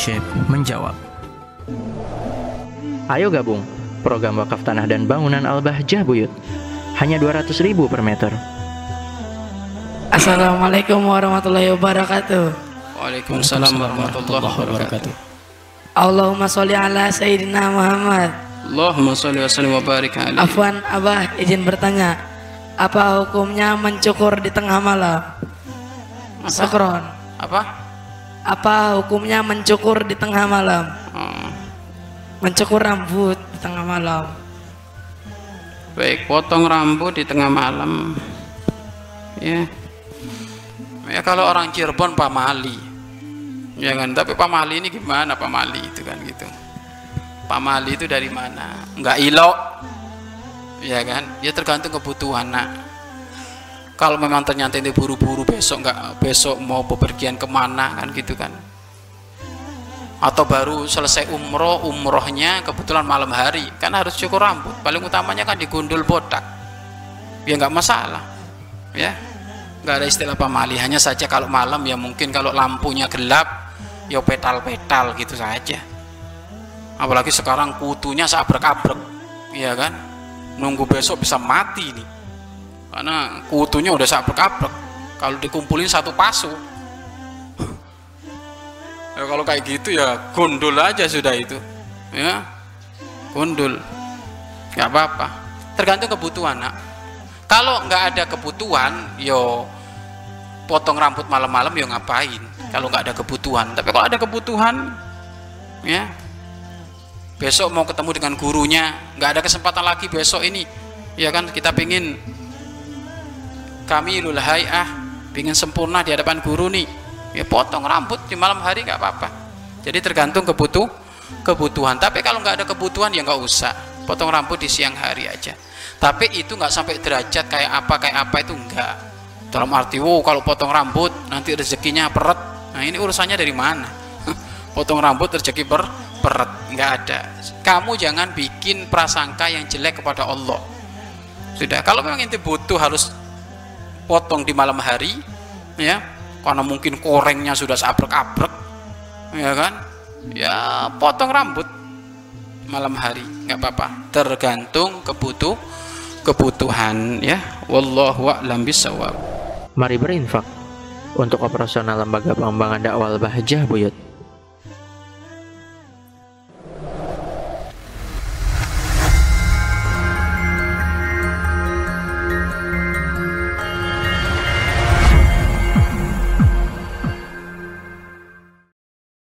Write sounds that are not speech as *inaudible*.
Syekh menjawab. Ayo gabung program wakaf tanah dan bangunan Al-Bahjah Buyut. Hanya 200 ribu per meter. Assalamualaikum warahmatullahi wabarakatuh. Waalaikumsalam warahmatullahi wabarakatuh. Allahumma sholli ala Sayyidina Muhammad. Allahumma sholli wa sallim wa barik alaihi. Afwan, Abah izin bertanya. Apa hukumnya mencukur di tengah malam? Sakron. Apa? Apa hukumnya mencukur di tengah malam? Oh, Mencukur rambut di tengah malam. baik, potong rambut di tengah malam. Ya. Ya kalau orang Cirebon pamali. Ya kan, tapi pamali ini gimana pamali itu kan gitu. Pamali itu dari mana? Enggak ilok. Ya kan? Ya tergantung kebutuhan nak. Kalau memang ternyata itu buru-buru besok nggak besok mau bepergian ke mana kan gitu kan. Atau baru selesai umroh umrohnya kebetulan malam hari kan harus cukur rambut. Paling utamanya kan digundul botak. Ya nggak masalah ya. Nggak ada istilah pamali hanya saja kalau malam ya mungkin kalau lampunya gelap ya petal-petal gitu saja. Apalagi sekarang kutunya seabrek-abrek ya kan. Nunggu besok bisa mati nih karena kutunya udah seabrek-abrek kalau dikumpulin satu pasu. Ya kalau kayak gitu ya gundul aja sudah itu. Ya gundul. Nggak apa-apa. Tergantung kebutuhan nak. Kalau nggak ada kebutuhan yo potong rambut malam-malam yo ngapain? Kalau nggak ada kebutuhan. Tapi kalau ada kebutuhan ya. Besok mau ketemu dengan gurunya. Nggak ada kesempatan lagi besok ini. Ya kan kita pingin kami lulahai ah pingin sempurna di hadapan guru nih. Ya potong rambut di malam hari nggak apa-apa. Jadi tergantung kebutuh kebutuhan. Tapi kalau nggak ada kebutuhan ya nggak usah. Potong rambut di siang hari aja. Tapi itu nggak sampai derajat kayak apa kayak apa itu enggak dalam arti wow kalau potong rambut nanti rezekinya peret. Nah ini urusannya dari mana? *laughs* Potong rambut rezeki per peret. Nggak ada. Kamu jangan bikin prasangka yang jelek kepada Allah. Sudah. Kalau memang inti butuh harus potong di malam hari ya karena mungkin korengnya sudah seabrek-abrek ya kan? Ya potong rambut malam hari nggak apa-apa. Tergantung kebutuh kebutuhan ya. Wallahu a'lam bisawab Mari berinfak. Untuk operasional lembaga pengembangan dakwah Al-Bahjah Buyut.